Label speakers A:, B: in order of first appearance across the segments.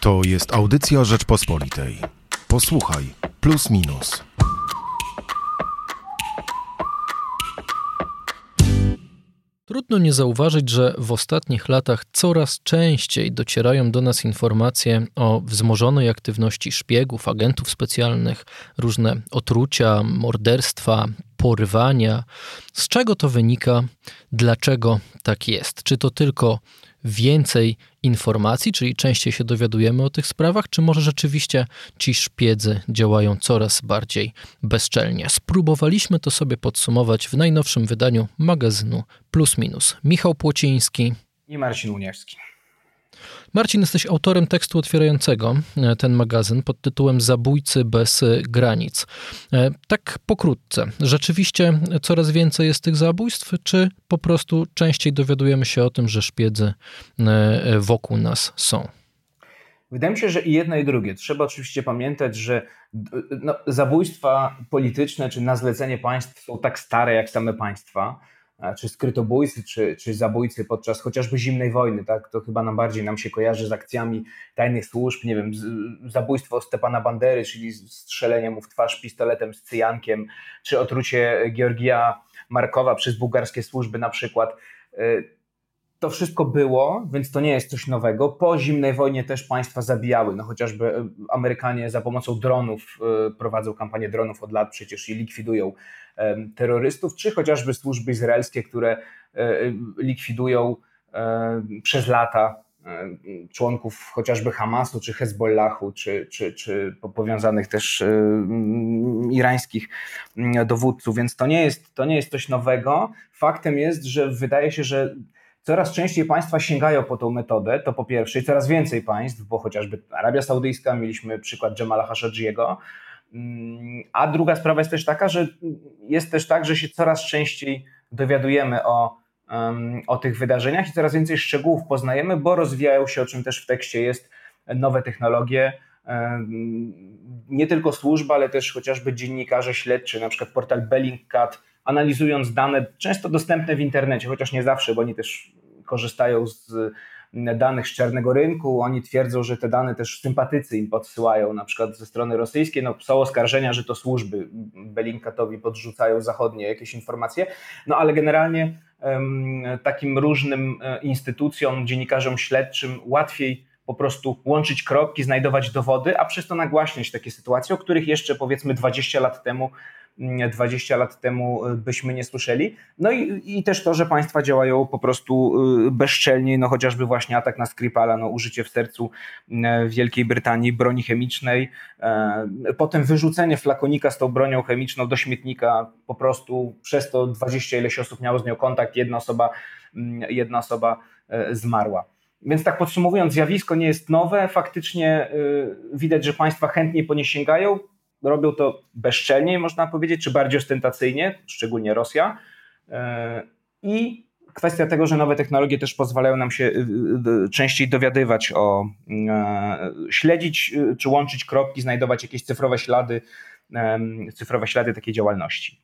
A: To jest audycja Rzeczpospolitej. Posłuchaj, plus minus.
B: Trudno nie zauważyć, że w ostatnich latach coraz częściej docierają do nas informacje o wzmożonej aktywności szpiegów, agentów specjalnych, różne otrucia, morderstwa, porwania. Z czego to wynika? Dlaczego tak jest? Czy to tylko więcej informacji, czyli częściej się dowiadujemy o tych sprawach, czy może rzeczywiście ci szpiedzy działają coraz bardziej bezczelnie? Spróbowaliśmy to sobie podsumować w najnowszym wydaniu magazynu Plus Minus. Michał Płociński
C: i Marcin Uniewski.
B: Marcin, jesteś autorem tekstu otwierającego e, ten magazyn pod tytułem Zabójcy bez granic. E, tak pokrótce, rzeczywiście coraz więcej jest tych zabójstw, czy po prostu częściej dowiadujemy się o tym, że szpiedzy e, wokół nas są?
C: Wydaje mi się, że i jedno i drugie. Trzeba oczywiście pamiętać, że no, zabójstwa polityczne czy na zlecenie państw są tak stare jak same państwa czy skrytobójcy, czy, czy zabójcy podczas chociażby zimnej wojny, tak? To chyba nam bardziej nam się kojarzy z akcjami tajnych służb, nie wiem, zabójstwo Stepana Bandery, czyli strzelenie mu w twarz pistoletem z cyjankiem, czy otrucie Georgija Markowa przez bułgarskie służby na przykład. To wszystko było, więc to nie jest coś nowego. Po zimnej wojnie też państwa zabijały. No chociażby e, Amerykanie za pomocą dronów e, prowadzą kampanię dronów od lat przecież i likwidują terrorystów, czy chociażby służby izraelskie, które e, likwidują przez lata członków chociażby Hamasu, czy Hezbollahu, czy, czy, czy powiązanych też irańskich dowódców, więc to nie, jest, to nie jest coś nowego. Faktem jest, że wydaje się, że Coraz częściej państwa sięgają po tą metodę, to po pierwsze, i coraz więcej państw, bo chociażby Arabia Saudyjska, mieliśmy przykład Jamala Khashoggiego, mm, a druga sprawa jest też taka, że jest też tak, że się coraz częściej dowiadujemy o, o tych wydarzeniach i coraz więcej szczegółów poznajemy, bo rozwijają się, o czym też w tekście jest, nowe technologie, nie tylko służba, ale też chociażby dziennikarze śledczy, na przykład portal Bellingcat, analizując dane często dostępne w internecie, chociaż nie zawsze, bo oni też korzystają z danych z czarnego rynku. Oni twierdzą, że te dane też sympatycy im podsyłają, na przykład ze strony rosyjskiej. No, są oskarżenia, że to służby Bellingcatowi podrzucają zachodnie jakieś informacje, no ale generalnie takim różnym e, instytucjom, dziennikarzom śledczym łatwiej po prostu łączyć kropki, znajdować dowody, a przez to nagłaśniać takie sytuacje, o których jeszcze powiedzmy 20 lat temu 20 lat temu y, byśmy nie słyszeli. No i, i też to, że państwa działają po prostu y, bezczelnie, no chociażby właśnie atak na Skripala, no użycie w sercu y, Wielkiej Brytanii broni chemicznej, potem wyrzucenie flakonika z tą bronią chemiczną do śmietnika, po prostu przez to 20 ileś osób miało z nią kontakt, jedna osoba, mm, jedna osoba zmarła. Więc tak podsumowując, zjawisko nie jest nowe, faktycznie widać, że państwa chętnie po nie sięgają, robią to bezczelniej, można powiedzieć, czy bardziej ostentacyjnie, szczególnie Rosja. E, I kwestia tego, że nowe technologie też pozwalają nam się y, y, częściej dowiadywać o, e, śledzić y, czy łączyć kropki, znajdować jakieś cyfrowe ślady, cyfrowe ślady takiej działalności.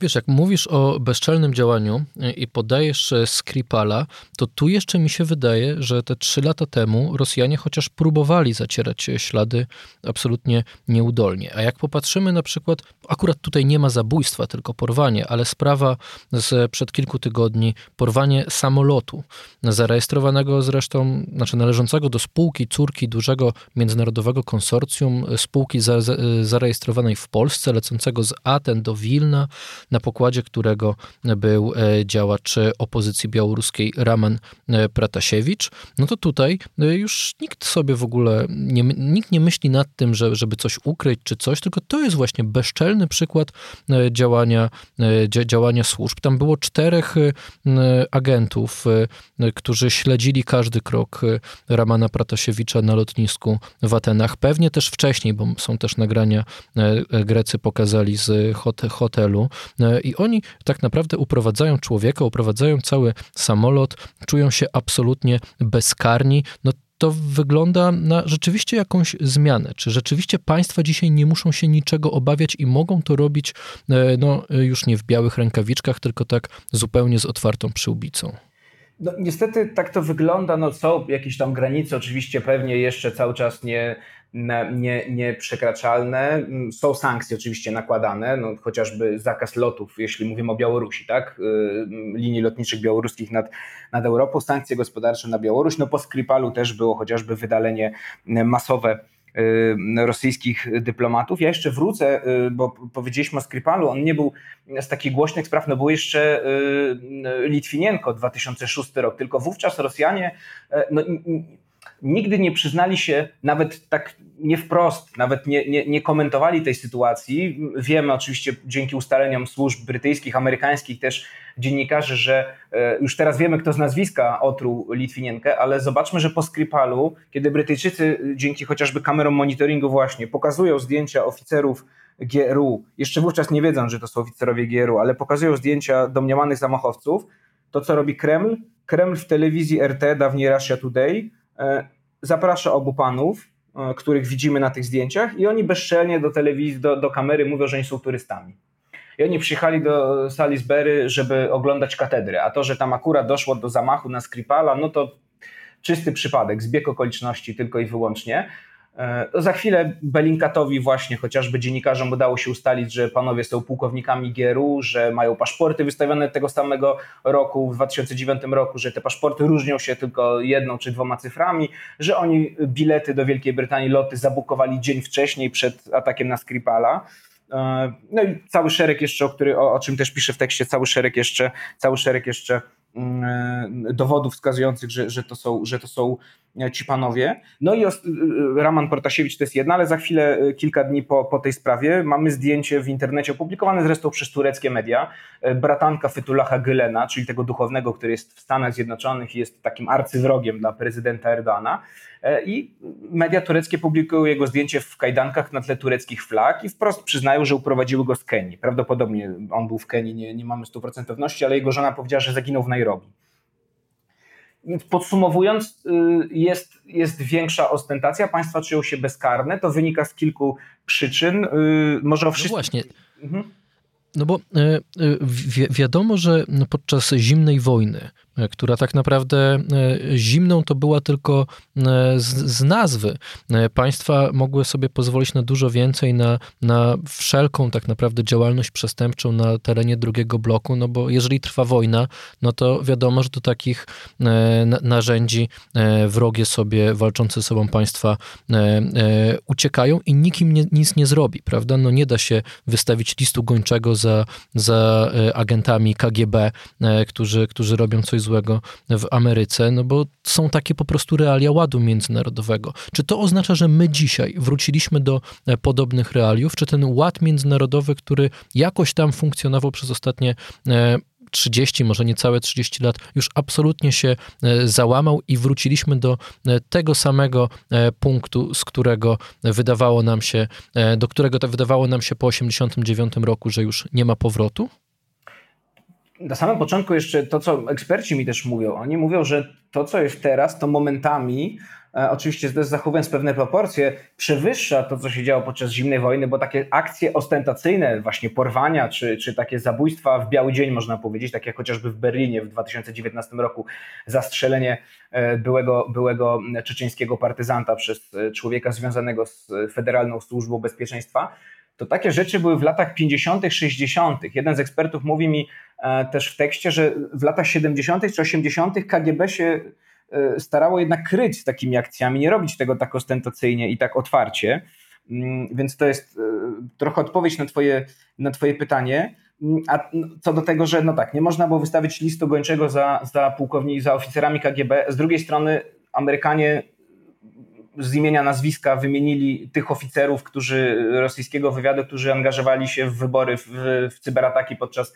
B: Wiesz, jak mówisz o bezczelnym działaniu e, i podajesz e, Skripala, to tu jeszcze mi się wydaje, że te trzy lata temu Rosjanie chociaż próbowali zacierać e, ślady absolutnie nieudolnie. A jak popatrzymy na przykład, akurat tutaj nie ma zabójstwa, tylko porwanie, ale sprawa z przed kilku tygodni, porwanie samolotu, zarejestrowanego zresztą, znaczy należącego do spółki córki dużego międzynarodowego konsorcjum, spółki za, zarejestrowanej w Polsce, lecącego z Aten do Wilna, na pokładzie którego był e, działacz opozycji białoruskiej Raman e, Pratasiewicz, no to tutaj e, już nikt sobie w ogóle, nie, nikt nie myśli nad tym, że, żeby coś ukryć czy coś, tylko to jest właśnie bezczelny przykład działania, działania służb. Tam było czterech agentów, którzy śledzili każdy krok Ramana Pratasiewicza na lotnisku w Atenach. Pewnie też wcześniej, bo są też nagrania, Grecy pokazali z hotelu, E, i oni tak naprawdę uprowadzają człowieka, uprowadzają cały samolot, czują się absolutnie bezkarni. No to wygląda na rzeczywiście jakąś zmianę. Czy rzeczywiście państwa dzisiaj nie muszą się niczego obawiać i mogą to robić e, no, już nie w białych rękawiczkach, tylko tak zupełnie z otwartą przyłbicą?
C: No, niestety tak to wygląda. No, są jakieś tam granice, oczywiście pewnie jeszcze cały czas nie, nie, nieprzekraczalne. Są sankcje oczywiście nakładane, no, chociażby zakaz lotów, jeśli mówimy o Białorusi, tak? Y, linii lotniczych białoruskich nad, nad Europą, sankcje gospodarcze na Białoruś. No, po Skripalu też było chociażby wydalenie masowe rosyjskich dyplomatów. Ja jeszcze wrócę, y, bo powiedzieliśmy o Skripalu, on nie był z takich głośnych spraw, no był jeszcze y, Litwinienko 2006 rok, tylko wówczas Rosjanie no, nigdy nie przyznali się, nawet tak nie wprost, nawet nie, nie, nie, komentowali tej sytuacji. Wiemy oczywiście dzięki ustaleniom służb brytyjskich, amerykańskich też dziennikarzy, że e, już teraz wiemy, kto z nazwiska otruł Litwinienkę, ale zobaczmy, że po Skripalu, kiedy Brytyjczycy dzięki chociażby kamerom monitoringu właśnie pokazują zdjęcia oficerów GRU, jeszcze wówczas nie wiedzą, że to są oficerowie GRU, ale pokazują zdjęcia domniemanych zamachowców, to co robi Kreml? Kreml w telewizji RT, dawniej Russia Today, e, zaprasza obu panów, e, których widzimy na tych zdjęciach, i oni bezczelnie do telewizji, do, do kamery mówią, że oni są turystami. I oni przyjechali do Salisbury, żeby oglądać katedrę, a to, że tam akurat doszło do zamachu na Skripala, no to czysty przypadek, zbieg okoliczności tylko i wyłącznie. E, za chwilę Belinkatowi właśnie chociażby dziennikarzom udało się ustalić, że panowie są pułkownikami GRU, że mają paszporty wystawione tego samego roku, w 2009 roku, że te paszporty różnią się tylko jedną czy dwoma cyframi, że oni bilety do Wielkiej Brytanii, loty zabukowali dzień wcześniej przed atakiem na Skripala. E, no i cały szereg jeszcze, o, który, o, o czym też piszę w tekście, cały szereg jeszcze, cały szereg jeszcze mm, e, dowodów wskazujących, że, że, to są, że to są ci panowie. No i e, Raman Protasiewicz to jest jedna, ale za chwilę, e, kilka dni po, po tej sprawie, mamy zdjęcie w internecie opublikowane zresztą przez tureckie media, bratanka Fetulaha Gülena, czyli tego duchownego, który jest w Stanach Zjednoczonych i jest takim arcywrogiem dla prezydenta Erdoana. I media tureckie publikują jego zdjęcie w kajdankach na tle tureckich flag i wprost przyznają, że uprowadziły go z Kenii. Prawdopodobnie on był w Kenii, nie, nie mamy 100% pewności, ale jego żona powiedziała, że zaginął w Nairobi. Podsumowując, y, jest, jest większa ostentacja, państwa czują się bezkarne. To wynika z kilku przyczyn. Y, może o wszystkim.
B: No właśnie. Mhm. No bo e, wi wiadomo, że podczas zimnej wojny która tak naprawdę e, zimną to była tylko e, z, z, nazwy. Państwa mogły sobie pozwolić na dużo więcej, na, na wszelką tak naprawdę działalność przestępczą na terenie drugiego bloku, no bo jeżeli trwa wojna, no to wiadomo, że do takich narzędzi wrogie sobie, walczące sobą państwa uciekają i nikim nie, nic nie zrobi, prawda? No nie da się wystawić listu gończego za, za agentami KGB, którzy, którzy robią coś złego w Ameryce, no bo są takie po prostu realia ładu międzynarodowego. Czy to oznacza, że my dzisiaj wróciliśmy do e, podobnych realiów, czy ten ład międzynarodowy, który jakoś tam funkcjonował przez ostatnie 30, e, może niecałe 30 lat, już absolutnie się e, załamał i wróciliśmy do tego samego punktu, z którego wydawało nam się, do którego to wydawało nam się po 89 roku, że już nie ma powrotu?
C: Na samym początku jeszcze to, co eksperci mi też mówią, oni mówią, że to, co jest teraz, to momentami, e, oczywiście też zachowując pewne proporcje, przewyższa to, co się działo podczas zimnej wojny, bo takie akcje ostentacyjne, właśnie porwania, czy, czy takie zabójstwa w biały dzień, można powiedzieć, tak jak chociażby w Berlinie w 2019 roku, zastrzelenie e, byłego, byłego czeczeńskiego partyzanta przez e, człowieka związanego z Federalną Służbą Bezpieczeństwa, to takie rzeczy były w latach 50., 60. Jeden z ekspertów mówi mi e, też w tekście, że w latach 70. czy 80. KGB się e, starało jednak kryć z takimi akcjami, nie robić tego tak ostentacyjnie i tak otwarcie. Mm, więc to jest e, trochę odpowiedź na Twoje, na twoje pytanie. Mm, a co do tego, że no tak, nie można było wystawić listu gończego za, za pułkownik, za oficerami KGB. Z drugiej strony Amerykanie z imienia, nazwiska wymienili tych oficerów, którzy rosyjskiego wywiadu, którzy angażowali się w wybory, w, w cyberataki podczas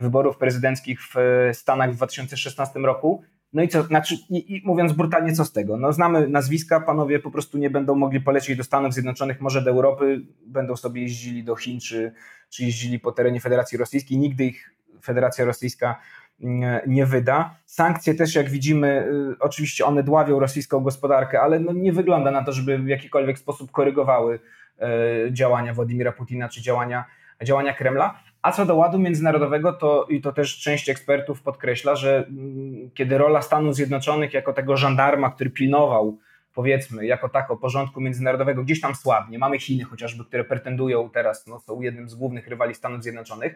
C: wyborów prezydenckich w Stanach w 2016 roku. No i co, znaczy, i, i mówiąc brutalnie, co z tego? No, znamy nazwiska, panowie po prostu nie będą mogli polecieć do Stanów Zjednoczonych, może do Europy, będą sobie jeździli do Chin, czy, czy jeździli po terenie Federacji Rosyjskiej. Nigdy ich Federacja Rosyjska nie wyda. Sankcje też, jak widzimy, y, oczywiście one dławią rosyjską gospodarkę, ale no nie wygląda na to, żeby w jakikolwiek sposób korygowały y, działania Władimira Putina czy działania, działania Kremla. A co do ładu międzynarodowego, to i to też część ekspertów podkreśla, że mm, kiedy rola Stanów Zjednoczonych jako tego żandarma, który pilnował powiedzmy, jako tako porządku międzynarodowego gdzieś tam słabnie. Mamy Chiny chociażby, które pretendują teraz, no, są jednym z głównych rywali Stanów Zjednoczonych.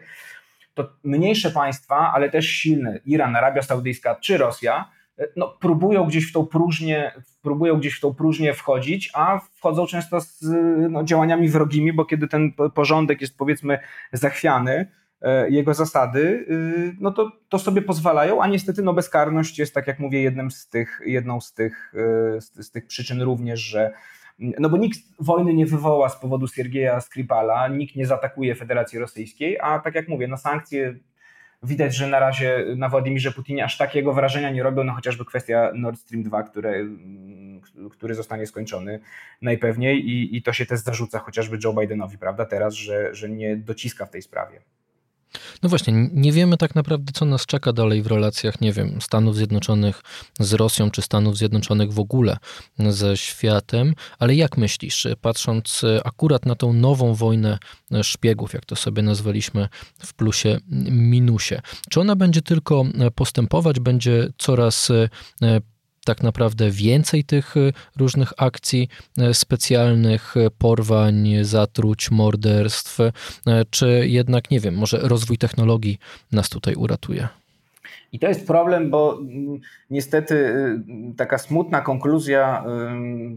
C: To mniejsze państwa, ale też silne, Iran, Arabia Saudyjska czy Rosja, no, próbują gdzieś w tą próżnię, próbują gdzieś w tą próżnię wchodzić, a wchodzą często z no, działaniami wrogimi, bo kiedy ten porządek jest powiedzmy zachwiany, e, jego zasady, y, no to, to sobie pozwalają, a niestety no, bezkarność jest, tak jak mówię, jednym z tych, jedną z tych, e, z, z tych przyczyn również, że no bo nikt wojny nie wywoła z powodu Siergieja Skripala, nikt nie zaatakuje Federacji Rosyjskiej, a tak jak mówię, no sankcje widać, że na razie na Władimirze Putinie aż takiego wrażenia nie robią, no chociażby kwestia Nord Stream 2, które, mm, który zostanie skończony najpewniej i, i to się też zarzuca chociażby Joe Bidenowi, prawda, teraz, że, że nie dociska w tej sprawie.
B: No właśnie, nie wiemy tak naprawdę, co nas czeka dalej w relacjach, nie wiem, Stanów Zjednoczonych z Rosją, czy Stanów Zjednoczonych w ogóle ze światem, ale jak myślisz, patrząc akurat na tą nową wojnę szpiegów, jak to sobie nazwaliśmy w plusie minusie, czy ona będzie tylko postępować, będzie coraz tak naprawdę więcej tych y, różnych akcji y, specjalnych, y, porwań, zatruć, morderstw, czy jednak, nie wiem, może rozwój technologii nas tutaj uratuje?
C: I to jest problem, bo mm, niestety taka smutna konkluzja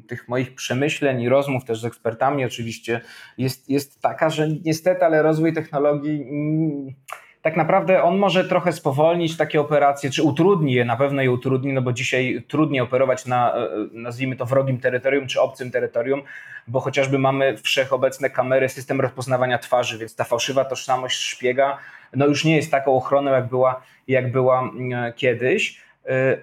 C: tych moich przemyśleń i rozmów też z ekspertami oczywiście jest, jest taka, że niestety, ale rozwój technologii mm, tak naprawdę on może trochę spowolnić takie operacje, czy utrudni je, na pewno je utrudni, no bo dzisiaj trudniej operować na, e, nazwijmy to, wrogim terytorium, czy obcym terytorium, bo chociażby mamy wszechobecne kamery, system rozpoznawania twarzy, więc ta fałszywa tożsamość szpiega, no już nie jest taką ochroną, jak była, jak była mm, kiedyś, e,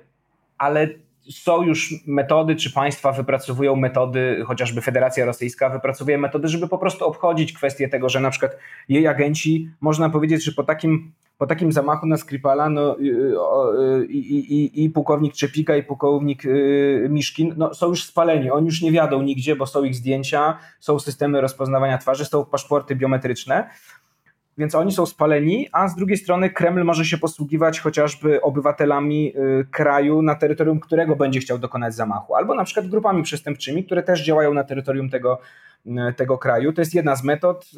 C: ale są już metody, czy państwa wypracowują metody, chociażby Federacja Rosyjska wypracowuje metody, żeby po prostu obchodzić kwestię tego, że na przykład jej agenci, można powiedzieć, że po takim, po takim zamachu na Skripala no, i, i, i, i pułkownik Czepika i pułkownik y, Miszkin no, są już spaleni, oni już nie wiadą nigdzie, bo są ich zdjęcia, są systemy rozpoznawania twarzy, są paszporty biometryczne więc oni są spaleni, a z drugiej strony Kreml może się posługiwać chociażby obywatelami y, kraju, na terytorium którego będzie chciał dokonać zamachu, albo na przykład grupami przestępczymi, które też działają na terytorium tego, tego kraju. To jest jedna z metod.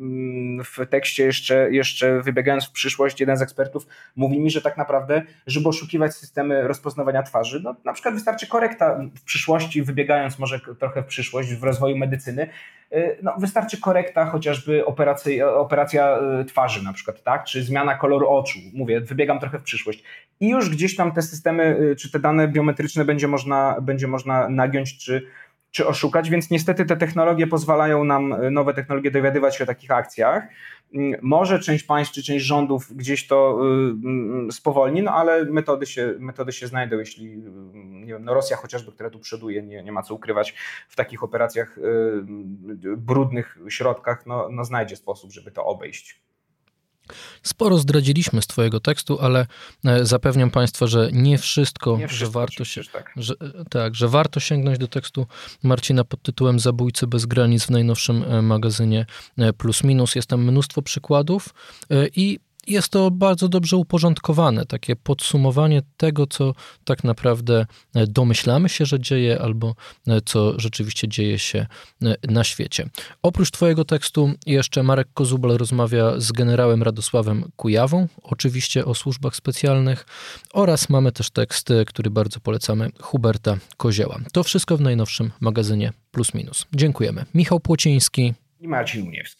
C: Mm, w tekście jeszcze, jeszcze wybiegając w przyszłość, jeden z ekspertów mówi mi, że tak naprawdę, żeby oszukiwać systemy rozpoznawania twarzy, no, na przykład wystarczy korekta w przyszłości, wybiegając może trochę w przyszłość w rozwoju medycyny, Y, no, wystarczy korekta chociażby operacja, operacja twarzy na przykład, tak? czy zmiana koloru oczu, mówię, wybiegam trochę w przyszłość i już gdzieś tam te systemy, czy te dane biometryczne będzie można, będzie można nagiąć, czy, czy oszukać, więc niestety te technologie pozwalają nam, nowe technologie, dowiadywać się o takich akcjach. Mm, może część państw czy część rządów gdzieś to mm, spowolni, no ale metody się, metody się znajdą, jeśli nie wiem, no Rosja chociażby, która tu przoduje, nie, nie ma co ukrywać w takich operacjach, brudnych środkach, no, no znajdzie sposób, żeby to obejść.
B: Sporo zdradziliśmy z Twojego tekstu, ale e, zapewniam Państwa, że nie wszystko, nie wszystko że warto się, tak. Że, tak, że warto sięgnąć do tekstu Marcina pod tytułem Zabójcy bez granic w najnowszym e, magazynie e, Plus Minus. Jest tam mnóstwo przykładów i jest to bardzo dobrze uporządkowane, takie podsumowanie tego, co tak naprawdę e, domyślamy się, że dzieje, albo e, co rzeczywiście dzieje się e, na świecie. Oprócz Twojego tekstu, jeszcze Marek Kozubal rozmawia z generałem Radosławem Kujawą, oczywiście o służbach specjalnych, oraz mamy też tekst, który bardzo polecamy, Huberta Kozieła. To wszystko w najnowszym magazynie Plus Minus. Dziękujemy. Michał Płociński
C: i Marcin Uniewski.